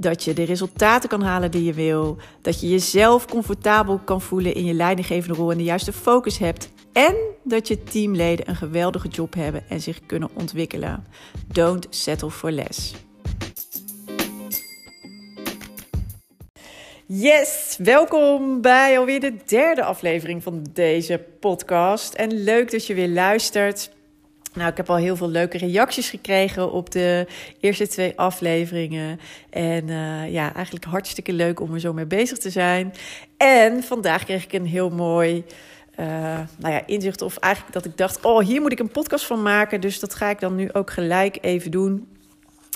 Dat je de resultaten kan halen die je wil. Dat je jezelf comfortabel kan voelen in je leidinggevende rol en de juiste focus hebt. En dat je teamleden een geweldige job hebben en zich kunnen ontwikkelen. Don't settle for less. Yes, welkom bij alweer de derde aflevering van deze podcast. En leuk dat je weer luistert. Nou, ik heb al heel veel leuke reacties gekregen op de eerste twee afleveringen. En uh, ja, eigenlijk hartstikke leuk om er zo mee bezig te zijn. En vandaag kreeg ik een heel mooi uh, nou ja, inzicht. Of eigenlijk dat ik dacht, oh, hier moet ik een podcast van maken. Dus dat ga ik dan nu ook gelijk even doen.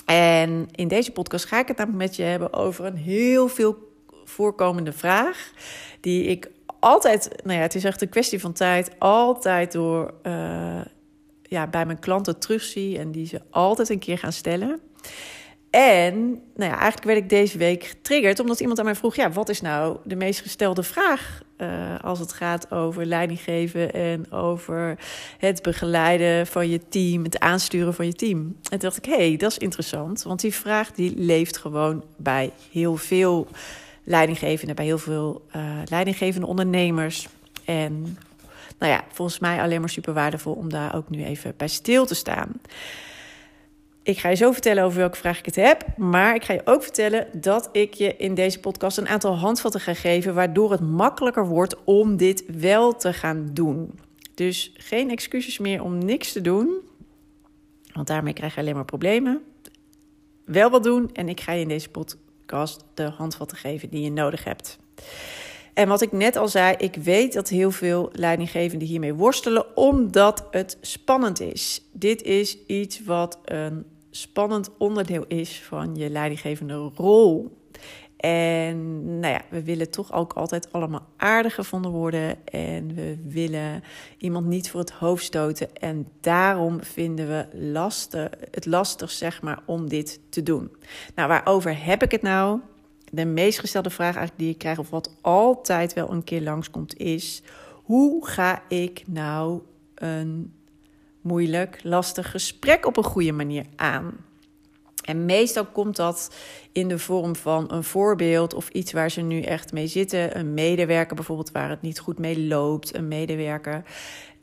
En in deze podcast ga ik het namelijk met je hebben over een heel veel voorkomende vraag. Die ik altijd, nou ja, het is echt een kwestie van tijd, altijd door uh, ja, bij mijn klanten terugzie en die ze altijd een keer gaan stellen. En nou ja, eigenlijk werd ik deze week getriggerd omdat iemand aan mij vroeg: ja, wat is nou de meest gestelde vraag uh, als het gaat over leiding geven en over het begeleiden van je team, het aansturen van je team? En toen dacht ik: hé, hey, dat is interessant, want die vraag die leeft gewoon bij heel veel leidinggevenden, bij heel veel uh, leidinggevende ondernemers. En nou ja, volgens mij alleen maar super waardevol om daar ook nu even bij stil te staan. Ik ga je zo vertellen over welke vraag ik het heb. Maar ik ga je ook vertellen dat ik je in deze podcast een aantal handvatten ga geven. Waardoor het makkelijker wordt om dit wel te gaan doen. Dus geen excuses meer om niks te doen. Want daarmee krijg je alleen maar problemen. Wel wat doen. En ik ga je in deze podcast de handvatten geven die je nodig hebt. En wat ik net al zei, ik weet dat heel veel leidinggevenden hiermee worstelen, omdat het spannend is. Dit is iets wat een spannend onderdeel is van je leidinggevende rol. En nou ja, we willen toch ook altijd allemaal aardig gevonden worden. En we willen iemand niet voor het hoofd stoten. En daarom vinden we lastig, het lastig, zeg maar, om dit te doen. Nou, waarover heb ik het nou? De meest gestelde vraag eigenlijk die ik krijg, of wat altijd wel een keer langskomt, is: hoe ga ik nou een moeilijk, lastig gesprek op een goede manier aan? En meestal komt dat in de vorm van een voorbeeld of iets waar ze nu echt mee zitten. Een medewerker bijvoorbeeld waar het niet goed mee loopt. Een medewerker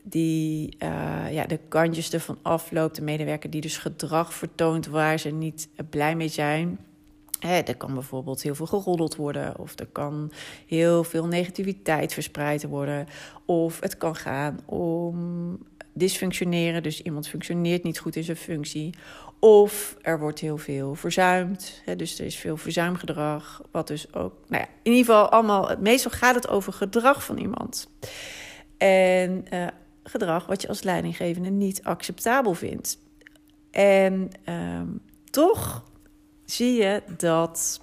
die uh, ja, de kantjes ervan afloopt. Een medewerker die dus gedrag vertoont waar ze niet blij mee zijn er kan bijvoorbeeld heel veel geroddeld worden, of er kan heel veel negativiteit verspreid worden, of het kan gaan om dysfunctioneren, dus iemand functioneert niet goed in zijn functie, of er wordt heel veel verzuimd, dus er is veel verzuimgedrag, wat dus ook, nou ja, in ieder geval allemaal, meestal gaat het over gedrag van iemand. En uh, gedrag wat je als leidinggevende niet acceptabel vindt. En uh, toch zie je dat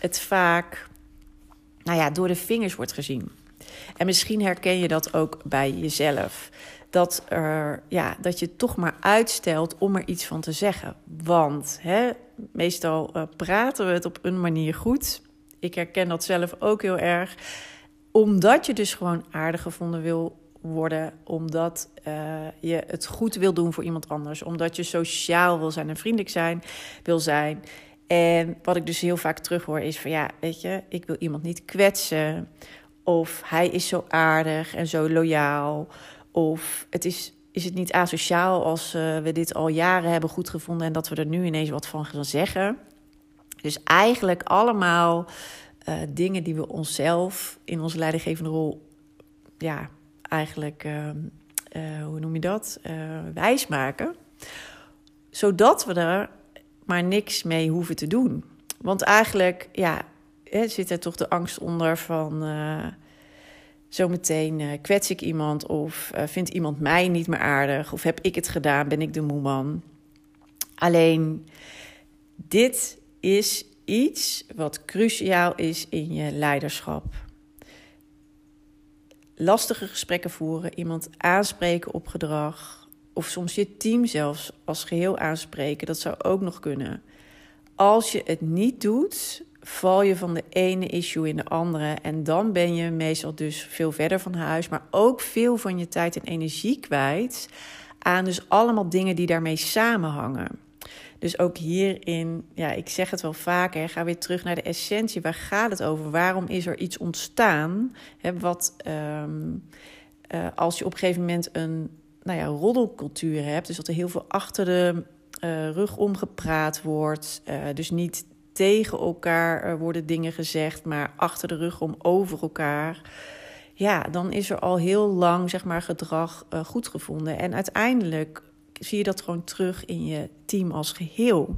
het vaak nou ja, door de vingers wordt gezien. En misschien herken je dat ook bij jezelf. Dat, er, ja, dat je toch maar uitstelt om er iets van te zeggen. Want hè, meestal uh, praten we het op een manier goed. Ik herken dat zelf ook heel erg. Omdat je dus gewoon aardig gevonden wil worden. Omdat uh, je het goed wil doen voor iemand anders. Omdat je sociaal wil zijn en vriendelijk zijn, wil zijn. En wat ik dus heel vaak terughoor is van ja, weet je, ik wil iemand niet kwetsen. Of hij is zo aardig en zo loyaal. Of het is, is het niet asociaal als uh, we dit al jaren hebben goed gevonden en dat we er nu ineens wat van gaan zeggen. Dus eigenlijk allemaal uh, dingen die we onszelf in onze leidinggevende rol, ja, eigenlijk, uh, hoe noem je dat, wijs maken. Zodat we er maar niks mee hoeven te doen. Want eigenlijk, ja, zit er toch de angst onder van. Uh, zometeen uh, kwets ik iemand of uh, vindt iemand mij niet meer aardig of heb ik het gedaan, ben ik de moeman. Alleen dit is iets wat cruciaal is in je leiderschap. Lastige gesprekken voeren, iemand aanspreken op gedrag, of soms je team zelfs als geheel aanspreken, dat zou ook nog kunnen. Als je het niet doet, val je van de ene issue in de andere. En dan ben je meestal dus veel verder van huis, maar ook veel van je tijd en energie kwijt aan dus allemaal dingen die daarmee samenhangen. Dus ook hierin, ja, ik zeg het wel vaker, ga weer terug naar de essentie. Waar gaat het over? Waarom is er iets ontstaan? Hè, wat ehm, eh, als je op een gegeven moment een nou ja, roddelcultuur hebt, dus dat er heel veel achter de uh, rug omgepraat wordt, uh, dus niet tegen elkaar worden dingen gezegd, maar achter de rug om over elkaar. Ja, dan is er al heel lang zeg maar gedrag goed gevonden. En uiteindelijk zie je dat gewoon terug in je team als geheel.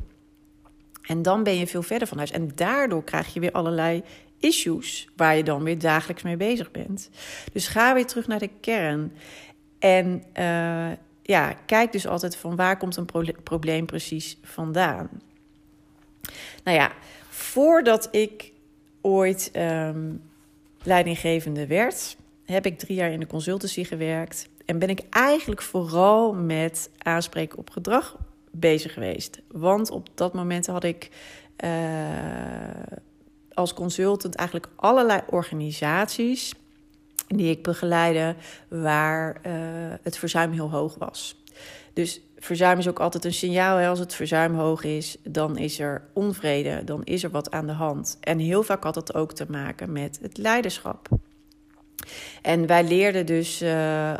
En dan ben je veel verder van huis. En daardoor krijg je weer allerlei issues waar je dan weer dagelijks mee bezig bent. Dus ga weer terug naar de kern. En uh, ja, kijk dus altijd van waar komt een probleem precies vandaan. Nou ja, voordat ik ooit um, leidinggevende werd, heb ik drie jaar in de consultancy gewerkt. En ben ik eigenlijk vooral met aanspreken op gedrag bezig geweest. Want op dat moment had ik uh, als consultant eigenlijk allerlei organisaties die ik begeleide waar uh, het verzuim heel hoog was. Dus verzuim is ook altijd een signaal. Hè? Als het verzuim hoog is, dan is er onvrede, dan is er wat aan de hand. En heel vaak had dat ook te maken met het leiderschap. En wij leerden dus uh,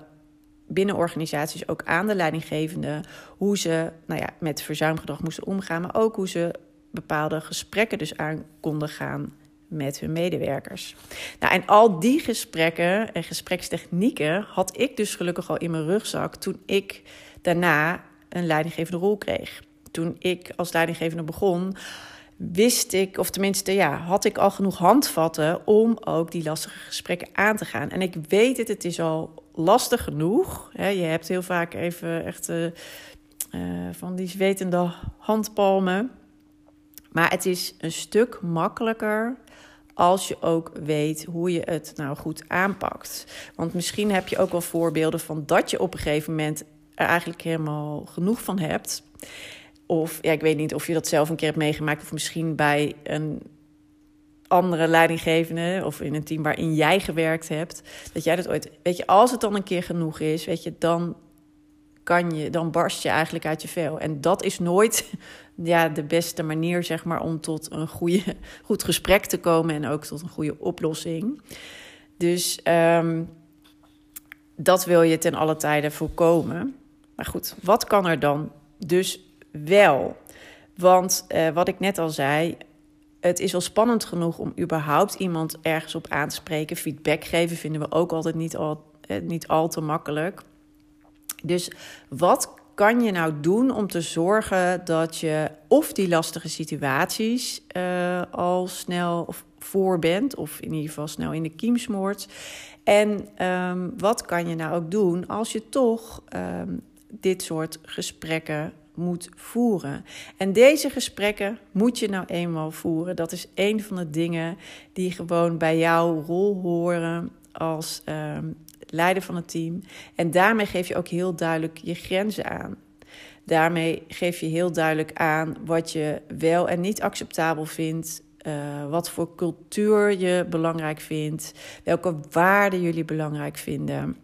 binnen organisaties ook aan de leidinggevende hoe ze nou ja, met verzuimgedrag moesten omgaan, maar ook hoe ze bepaalde gesprekken dus aan konden gaan met hun medewerkers. Nou, en al die gesprekken en gesprekstechnieken had ik dus gelukkig al in mijn rugzak toen ik daarna een leidinggevende rol kreeg. Toen ik als leidinggevende begon, wist ik, of tenminste, ja, had ik al genoeg handvatten om ook die lastige gesprekken aan te gaan. En ik weet het, het is al lastig genoeg. Je hebt heel vaak even echt uh, van die zwetende handpalmen. Maar het is een stuk makkelijker als je ook weet hoe je het nou goed aanpakt. Want misschien heb je ook wel voorbeelden van dat je op een gegeven moment er eigenlijk helemaal genoeg van hebt. Of ja, ik weet niet of je dat zelf een keer hebt meegemaakt, of misschien bij een andere leidinggevende of in een team waarin jij gewerkt hebt, dat jij dat ooit, weet je, als het dan een keer genoeg is, weet je, dan kan je, dan barst je eigenlijk uit je vel. En dat is nooit ja, de beste manier, zeg maar, om tot een goede, goed gesprek te komen en ook tot een goede oplossing. Dus um, dat wil je ten alle tijde voorkomen. Maar goed, wat kan er dan dus wel? Want uh, wat ik net al zei, het is wel spannend genoeg om überhaupt iemand ergens op aan te spreken. Feedback geven vinden we ook altijd niet al, eh, niet al te makkelijk. Dus wat kan je nou doen om te zorgen dat je of die lastige situaties uh, al snel voor bent, of in ieder geval snel in de kiem smoort? En um, wat kan je nou ook doen als je toch um, dit soort gesprekken moet voeren. En deze gesprekken moet je nou eenmaal voeren. Dat is een van de dingen die gewoon bij jouw rol horen als um, leider van het team. En daarmee geef je ook heel duidelijk je grenzen aan. Daarmee geef je heel duidelijk aan wat je wel en niet acceptabel vindt. Uh, wat voor cultuur je belangrijk vindt. Welke waarden jullie belangrijk vinden.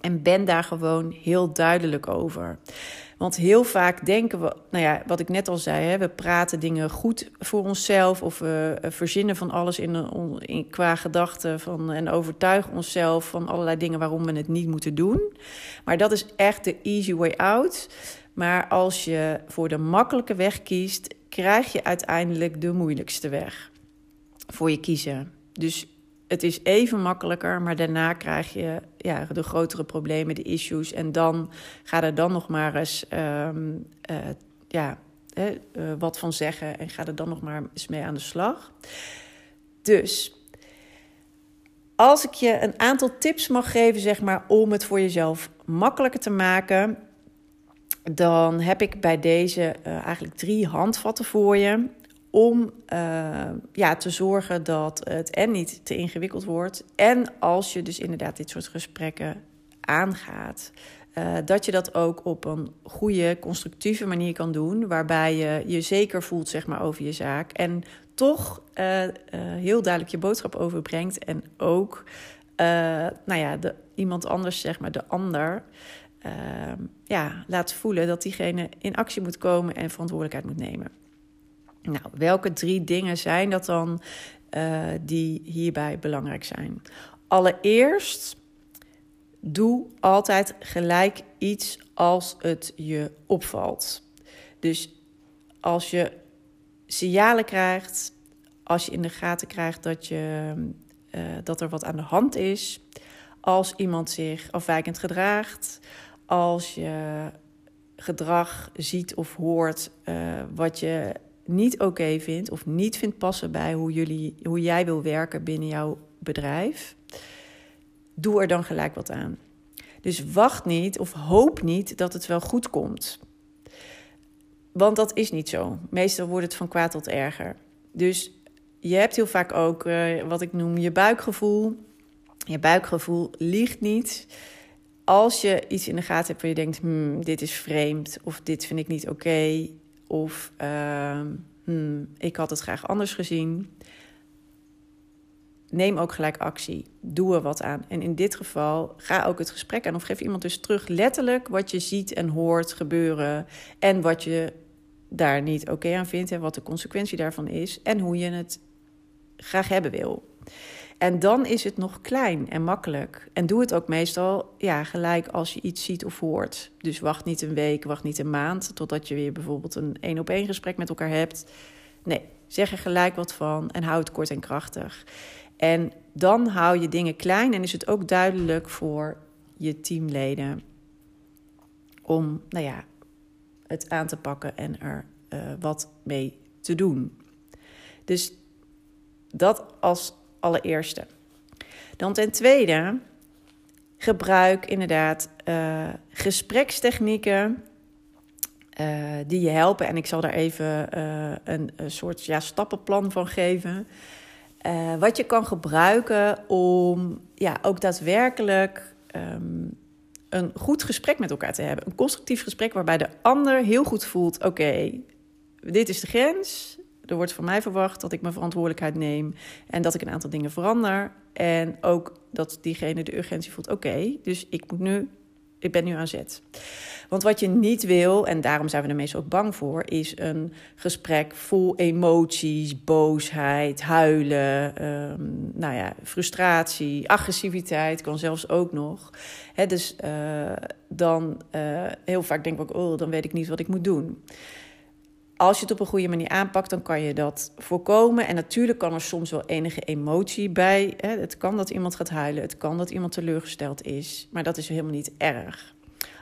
En ben daar gewoon heel duidelijk over. Want heel vaak denken we, nou ja, wat ik net al zei, hè, we praten dingen goed voor onszelf of we verzinnen van alles in, in, qua gedachten van, en overtuigen onszelf van allerlei dingen waarom we het niet moeten doen. Maar dat is echt de easy way out. Maar als je voor de makkelijke weg kiest, krijg je uiteindelijk de moeilijkste weg voor je kiezen. Dus het is even makkelijker, maar daarna krijg je ja, de grotere problemen, de issues. En dan ga er dan nog maar eens um, uh, ja, uh, wat van zeggen en ga er dan nog maar eens mee aan de slag. Dus als ik je een aantal tips mag geven, zeg maar, om het voor jezelf makkelijker te maken, dan heb ik bij deze uh, eigenlijk drie handvatten voor je om uh, ja, te zorgen dat het en niet te ingewikkeld wordt. En als je dus inderdaad dit soort gesprekken aangaat, uh, dat je dat ook op een goede, constructieve manier kan doen. Waarbij je je zeker voelt zeg maar, over je zaak. En toch uh, heel duidelijk je boodschap overbrengt. En ook nou ja, de, iemand anders, zeg maar, de ander. ja, laat voelen dat diegene in actie moet komen en verantwoordelijkheid moet nemen. Nou, welke drie dingen zijn dat dan uh, die hierbij belangrijk zijn? Allereerst, doe altijd gelijk iets als het je opvalt. Dus als je signalen krijgt, als je in de gaten krijgt dat, je, uh, dat er wat aan de hand is, als iemand zich afwijkend gedraagt, als je gedrag ziet of hoort uh, wat je niet oké vindt of niet vindt passen bij hoe, jullie, hoe jij wil werken binnen jouw bedrijf, doe er dan gelijk wat aan. Dus wacht niet of hoop niet dat het wel goed komt. Want dat is niet zo. Meestal wordt het van kwaad tot erger. Dus je hebt heel vaak ook uh, wat ik noem je buikgevoel. Je buikgevoel liegt niet. Als je iets in de gaten hebt waar je denkt: hmm, dit is vreemd of dit vind ik niet oké, of uh, hmm, ik had het graag anders gezien. Neem ook gelijk actie. Doe er wat aan. En in dit geval ga ook het gesprek aan. Of geef iemand dus terug letterlijk wat je ziet en hoort gebeuren. En wat je daar niet oké aan vindt. En wat de consequentie daarvan is. En hoe je het graag hebben wil. En dan is het nog klein en makkelijk. En doe het ook meestal ja, gelijk als je iets ziet of hoort. Dus wacht niet een week, wacht niet een maand, totdat je weer bijvoorbeeld een één op één gesprek met elkaar hebt. Nee, zeg er gelijk wat van en hou het kort en krachtig. En dan hou je dingen klein en is het ook duidelijk voor je teamleden om nou ja, het aan te pakken en er uh, wat mee te doen. Dus dat als allereerste. Dan ten tweede, gebruik inderdaad uh, gesprekstechnieken uh, die je helpen. En ik zal daar even uh, een, een, soort ja, stappenplan van geven. wat je kan gebruiken om ja, ook daadwerkelijk um, een goed gesprek met elkaar te hebben. Een constructief gesprek waarbij de ander heel goed voelt: oké, dit is de grens. Er wordt van mij verwacht dat ik mijn verantwoordelijkheid neem en dat ik een aantal dingen verander. En ook dat diegene de urgentie voelt: oké, dus ik moet nu, ik ben nu aan zet. Want wat je niet wil, en daarom zijn we er meestal ook bang voor, is een gesprek vol emoties, boosheid, huilen, um, nou ja, frustratie, agressiviteit kan zelfs ook nog. Dus uh, dan uh, heel vaak denk ik ook: oh, dan weet ik niet wat ik moet doen als je het op een goede manier aanpakt, dan kan je dat voorkomen. En natuurlijk kan er soms wel enige emotie bij. Het kan dat iemand gaat huilen, het kan dat iemand teleurgesteld is, maar dat is helemaal niet erg.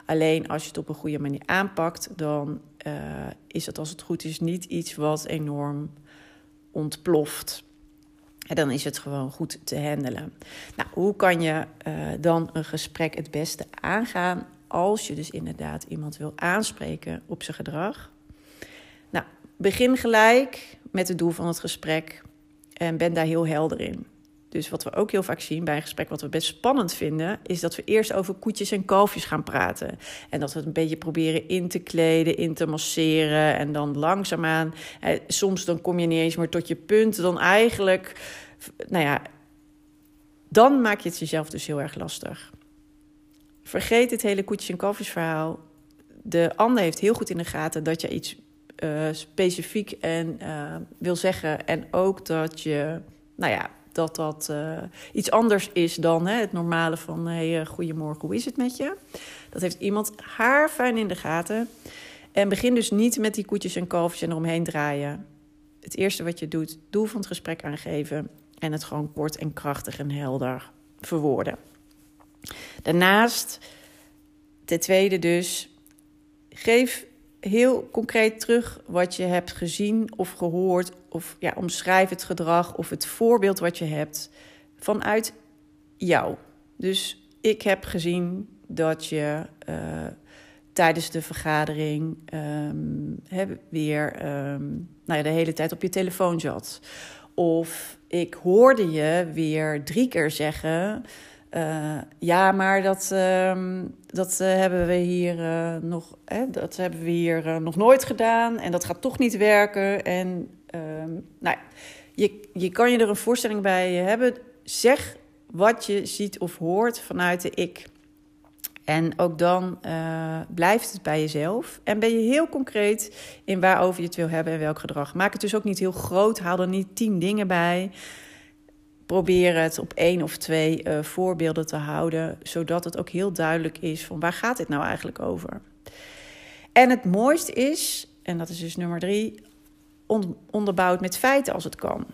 Alleen als je het op een goede manier aanpakt, dan uh, is het als het goed is niet iets wat enorm ontploft. En dan is het gewoon goed te handelen. Nou, hoe kan je uh, dan een gesprek het beste aangaan als je dus inderdaad iemand wil aanspreken op zijn gedrag? Begin gelijk met het doel van het gesprek en ben daar heel helder in. Dus wat we ook heel vaak zien bij een gesprek, wat we best spannend vinden, is dat we eerst over koetjes en kalfjes gaan praten. En dat we het een beetje proberen in te kleden, in te masseren. En dan langzaamaan, eh, soms dan kom je niet eens meer tot je punt. Dan eigenlijk, nou ja, dan maak je het jezelf dus heel erg lastig. Vergeet het hele koetjes en kalfjes verhaal. De ander heeft heel goed in de gaten dat je iets uh, specifiek en uh, wil zeggen. En ook dat je, nou ja, dat dat uh, iets anders is dan hè, het normale van hey, goedemorgen, hoe is het met je? Dat heeft iemand haar fijn in de gaten. En begin dus niet met die koetjes en kalfjes en eromheen draaien. Het eerste wat je doet, doel van het gesprek aangeven en het gewoon kort en krachtig en helder verwoorden. Daarnaast, ten tweede dus, geef heel concreet terug wat je hebt gezien of gehoord. Of ja, omschrijf het gedrag of het voorbeeld wat je hebt vanuit jou. Dus ik heb gezien dat je uh, tijdens de vergadering um, weer ehm, nou ja, de hele tijd op je telefoon zat. Of ik hoorde je weer drie keer zeggen. Uh, ja, maar dat, uh, dat uh, hebben we hier uh, nog, hè, dat hebben we hier nog nooit gedaan en dat gaat toch niet werken. En ehm, nou, je, je kan je er een voorstelling bij hebben. Zeg wat je ziet of hoort vanuit de ik. En ook dan blijft het bij jezelf. En ben je heel concreet in waarover je het wil hebben en welk gedrag. Maak het dus ook niet heel groot. Haal er niet tien dingen bij. Probeer het op één of twee uh, voorbeelden te houden. Zodat het ook heel duidelijk is van waar gaat dit nou eigenlijk over. En het mooiste is, en dat is dus nummer drie, on onderbouwd met feiten als het kan.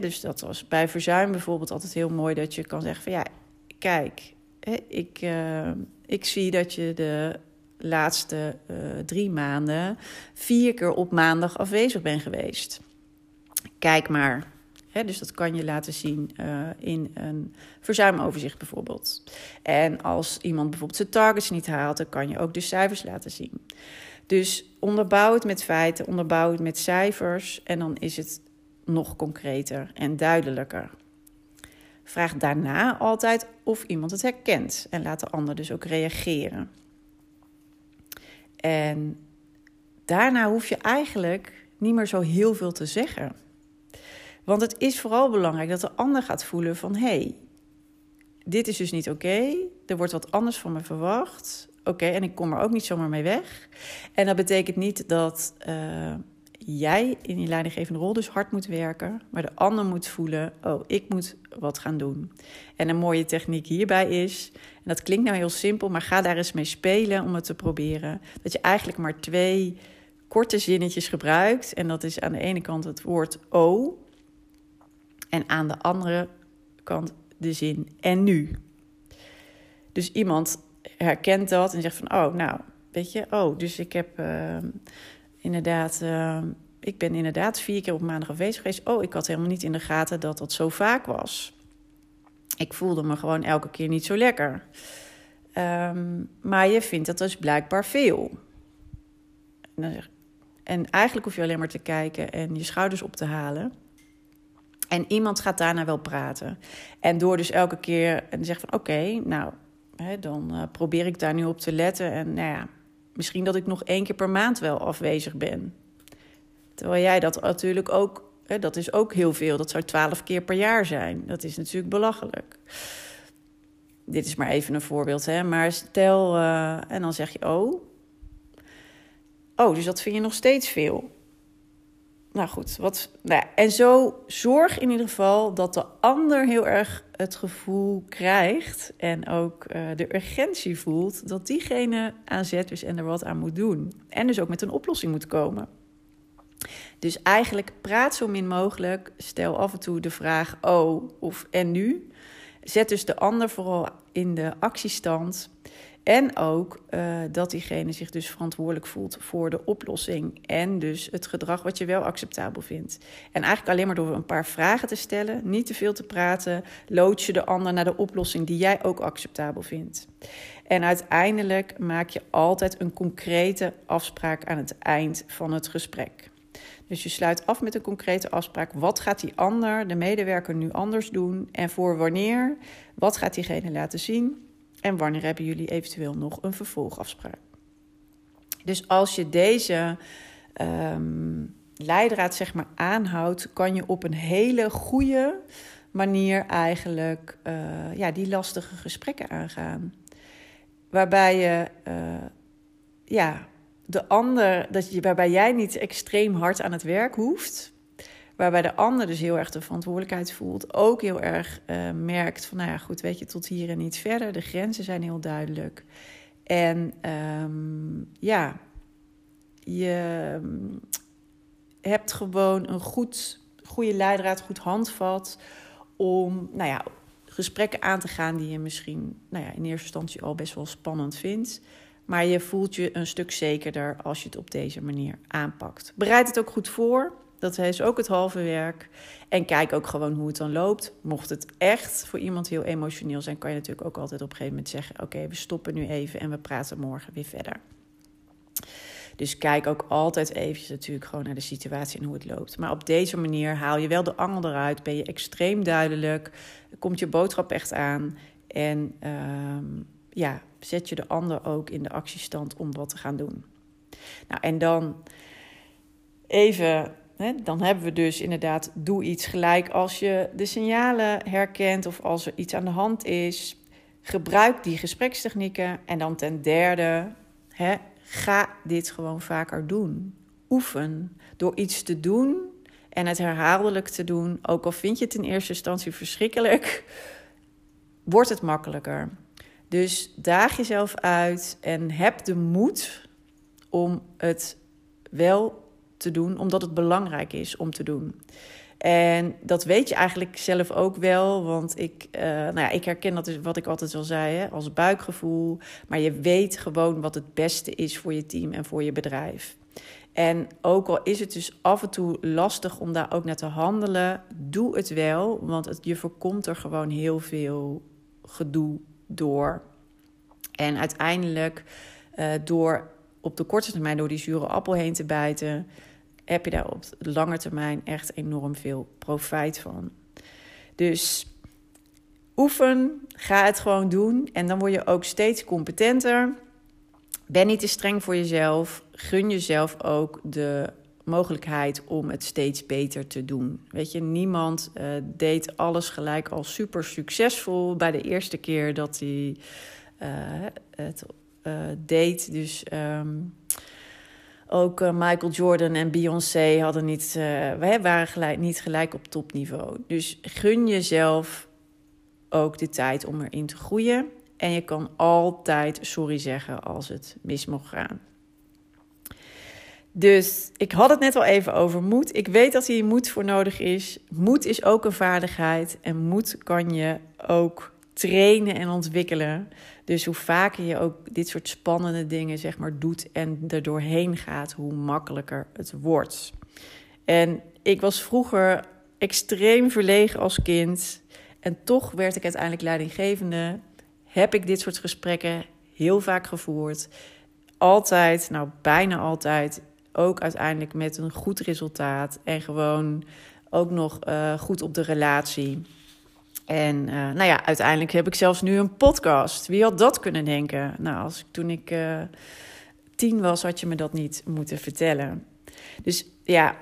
Dus dat was bij verzuim bijvoorbeeld altijd heel mooi dat je kan zeggen van ja, kijk, ik, uh, ik zie dat je de laatste uh, drie maanden vier keer op maandag afwezig bent geweest. Kijk maar. Dus dat kan je laten zien uh, in een verzuimoverzicht bijvoorbeeld. En als iemand bijvoorbeeld zijn targets niet haalt, dan kan je ook de cijfers laten zien. Dus onderbouw het met feiten, onderbouw het met cijfers en dan is het nog concreter en duidelijker. Vraag daarna altijd of iemand het herkent en laat de ander dus ook reageren. En daarna hoef je eigenlijk niet meer zo heel veel te zeggen. Want het is vooral belangrijk dat de ander gaat voelen van hé, hey, dit is dus niet oké, er wordt wat anders van me verwacht. Oké, en ik kom er ook niet zomaar mee weg. En dat betekent niet dat uh, jij in je leidinggevende rol dus hard moet werken, maar de ander moet voelen: oh, ik moet wat gaan doen. En een mooie techniek hierbij is, en dat klinkt nou heel simpel, maar ga daar eens mee spelen om het te proberen, dat je eigenlijk maar twee korte zinnetjes gebruikt. En dat is aan de ene kant het woord o, en aan de andere kant de zin en nu. Dus iemand herkent dat en zegt van, oh, nou, weet je, oh, dus ik heb. Uh, inderdaad, uh, ik ben inderdaad vier keer op maandag afwezig geweest. Oh, ik had helemaal niet in de gaten dat dat zo vaak was. Ik voelde me gewoon elke keer niet zo lekker. Um, maar je vindt dat dus blijkbaar veel. En eigenlijk hoef je alleen maar te kijken en je schouders op te halen. En iemand gaat daarna wel praten. En door dus elke keer en zegt van oké, nou, hè, dan uh, probeer ik daar nu op te letten. En nou ja, misschien dat ik nog één keer per maand wel afwezig ben. Terwijl jij dat natuurlijk ook, hè, dat is ook heel veel. Dat zou twaalf keer per jaar zijn. Dat is natuurlijk belachelijk. Dit is maar even een voorbeeld, hè. Maar stel, uh, en dan zeg je, oh. Oh, dus dat vind je nog steeds veel. Nou goed, wat, nou ja, en zo zorg in ieder geval dat de ander heel erg het gevoel krijgt en ook uh, de urgentie voelt dat diegene aan zet is en er wat aan moet doen. En dus ook met een oplossing moet komen. Dus eigenlijk praat zo min mogelijk. Stel af en toe de vraag: oh of en nu. Zet dus de ander vooral in de actiestand. En ook uh, dat diegene zich dus verantwoordelijk voelt voor de oplossing. En dus het gedrag wat je wel acceptabel vindt. En eigenlijk alleen maar door een paar vragen te stellen, niet te veel te praten, lood je de ander naar de oplossing die jij ook acceptabel vindt. En uiteindelijk maak je altijd een concrete afspraak aan het eind van het gesprek. Dus je sluit af met een concrete afspraak. Wat gaat die ander, de medewerker, nu anders doen? En voor wanneer? Wat gaat diegene laten zien? En wanneer hebben jullie eventueel nog een vervolgafspraak? Dus als je deze um, leidraad zeg maar aanhoudt, kan je op een hele goede manier eigenlijk uh, ja, die lastige gesprekken aangaan. Waarbij je uh, ja, de ander, dat je, waarbij jij niet extreem hard aan het werk hoeft. Waarbij de ander dus heel erg de verantwoordelijkheid voelt. Ook heel erg uh, merkt van, nou ja, goed, weet je, tot hier en niet verder. De grenzen zijn heel duidelijk. En um, ja, je um, hebt gewoon een goed, goede leidraad, goed handvat om, nou ja, gesprekken aan te gaan die je misschien, nou ja, in eerste instantie al best wel spannend vindt. Maar je voelt je een stuk zekerder als je het op deze manier aanpakt. Bereid het ook goed voor. Dat is ook het halve werk. En kijk ook gewoon hoe het dan loopt. Mocht het echt voor iemand heel emotioneel zijn, kan je natuurlijk ook altijd op een gegeven moment zeggen: Oké, we stoppen nu even en we praten morgen weer verder. Dus kijk ook altijd even natuurlijk gewoon naar de situatie en hoe het loopt. Maar op deze manier haal je wel de angel eruit, ben je extreem duidelijk, komt je boodschap echt aan en ehm, ja, zet je de ander ook in de actiestand om wat te gaan doen. Nou, en dan even dan hebben we dus inderdaad, doe iets gelijk als je de signalen herkent of als er iets aan de hand is. Gebruik die gesprekstechnieken. En dan ten derde, ga dit gewoon vaker doen. Oefen door iets te doen en het herhaaldelijk te doen. Ook al vind je het in eerste instantie verschrikkelijk, wordt het makkelijker. Dus daag jezelf uit en heb de moed om het wel te doen, omdat het belangrijk is om te doen. En dat weet je eigenlijk zelf ook wel, want ik, uh, nou ja, ik herken dat wat ik altijd al zei, hè, als buikgevoel. Maar je weet gewoon wat het beste is voor je team en voor je bedrijf. En ook al is het dus af en toe lastig om daar ook naar te handelen, doe het wel, want het, je voorkomt er gewoon heel veel gedoe door. En uiteindelijk, uh, door op de korte termijn door die zure appel heen te bijten, heb je daar op lange termijn echt enorm veel profijt van. Dus oefen, ga het gewoon doen en dan word je ook steeds competenter. Ben niet te streng voor jezelf. Gun jezelf ook de mogelijkheid om het steeds beter te doen. Weet je, niemand uh, deed alles gelijk al super succesvol bij de eerste keer dat hij uh, het uh, deed. Dus um, ook uh, Michael Jordan en Beyoncé hadden niet, uh, waren gelijk, niet gelijk op topniveau. Dus gun jezelf ook de tijd om erin te groeien. En je kan altijd sorry zeggen als het mis mocht gaan. Dus ik had het net al even over moed. Ik weet dat hier moed voor nodig is. Moed is ook een vaardigheid. En moed kan je ook trainen en ontwikkelen. Dus hoe vaker je ook dit soort spannende dingen zeg maar doet en er doorheen gaat, hoe makkelijker het wordt. En ik was vroeger extreem verlegen als kind en toch werd ik uiteindelijk leidinggevende. Heb ik dit soort gesprekken heel vaak gevoerd. Altijd, nou bijna altijd, ook uiteindelijk met een goed resultaat en gewoon ook nog uh, goed op de relatie. En uh, nou ja, uiteindelijk heb ik zelfs nu een podcast. Wie had dat kunnen denken? Nou, als ik, toen ik uh, tien was, had je me dat niet moeten vertellen. Dus ja,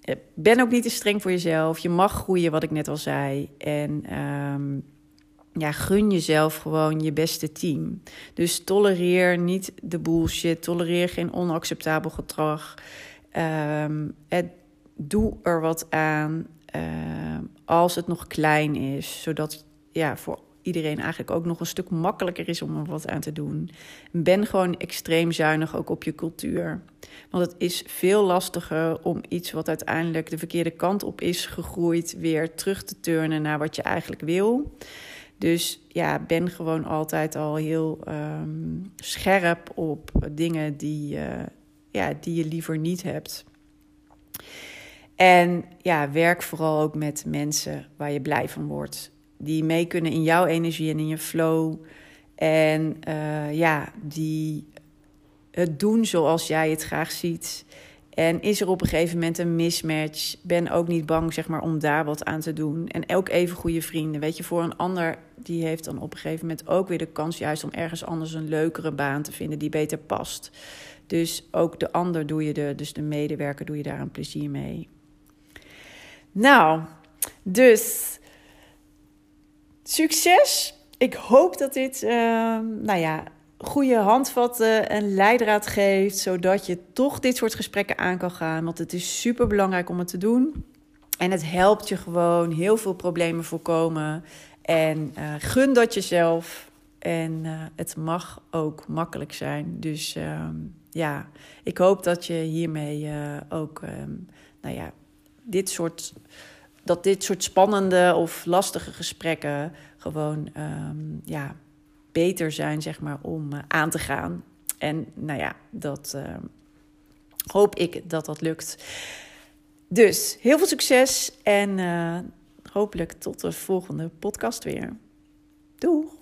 eh, ben ook niet te streng voor jezelf. Je mag groeien, wat ik net al zei. En um, ja, gun jezelf gewoon je beste team. Dus tolereer niet de bullshit. Tolereer geen onacceptabel gedrag. Um, doe er wat aan. Uh, als het nog klein is, zodat ja, voor iedereen eigenlijk ook nog een stuk makkelijker is om er wat aan te doen. Ben gewoon extreem zuinig ook op je cultuur. Want het is veel lastiger om iets wat uiteindelijk de verkeerde kant op is gegroeid, weer terug te turnen naar wat je eigenlijk wil. Dus ja, ben gewoon altijd al heel um, scherp op dingen die, uh, ja, die je liever niet hebt. En ja, werk vooral ook met mensen waar je blij van wordt. Die mee kunnen in jouw energie en in je flow. En uh, ja, die het doen zoals jij het graag ziet. En is er op een gegeven moment een mismatch? Ben ook niet bang, zeg maar, om daar wat aan te doen. En ook even goede vrienden. Weet je, voor een ander, die heeft dan op een gegeven moment ook weer de kans, juist om ergens anders een leukere baan te vinden die beter past. Dus ook de ander doe je de, dus de medewerker doe je daar een plezier mee. Nou, dus succes. Ik hoop dat dit, uh, nou ja, goede handvatten en leidraad geeft, zodat je toch dit soort gesprekken aan kan gaan. Want het is super belangrijk om het te doen. En het helpt je gewoon heel veel problemen voorkomen. En uh, gun dat jezelf. En uh, het mag ook makkelijk zijn. Dus ehm, ja, ik hoop dat je hiermee uh, ook, um, nou ja, dit soort, dat dit soort spannende of lastige gesprekken gewoon um, ja, beter zijn, zeg maar, om uh, aan te gaan. En nou ja, dat uh, hoop ik dat dat lukt. Dus heel veel succes en uh, hopelijk tot de volgende podcast weer. Doeg!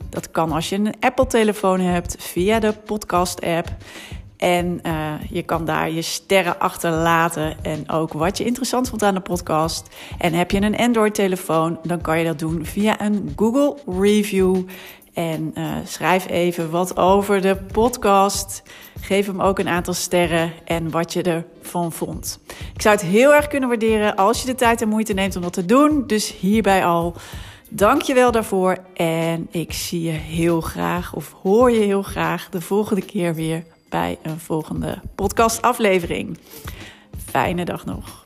Dat kan als je een Apple-telefoon hebt via de podcast-app. En uh, je kan daar je sterren achterlaten en ook wat je interessant vond aan de podcast. En heb je een Android-telefoon, dan kan je dat doen via een Google Review. En uh, schrijf even wat over de podcast. Geef hem ook een aantal sterren en wat je ervan vond. Ik zou het heel erg kunnen waarderen als je de tijd en moeite neemt om dat te doen. Dus hierbij al. Dank je wel daarvoor. En ik zie je heel graag, of hoor je heel graag, de volgende keer weer bij een volgende podcastaflevering. Fijne dag nog.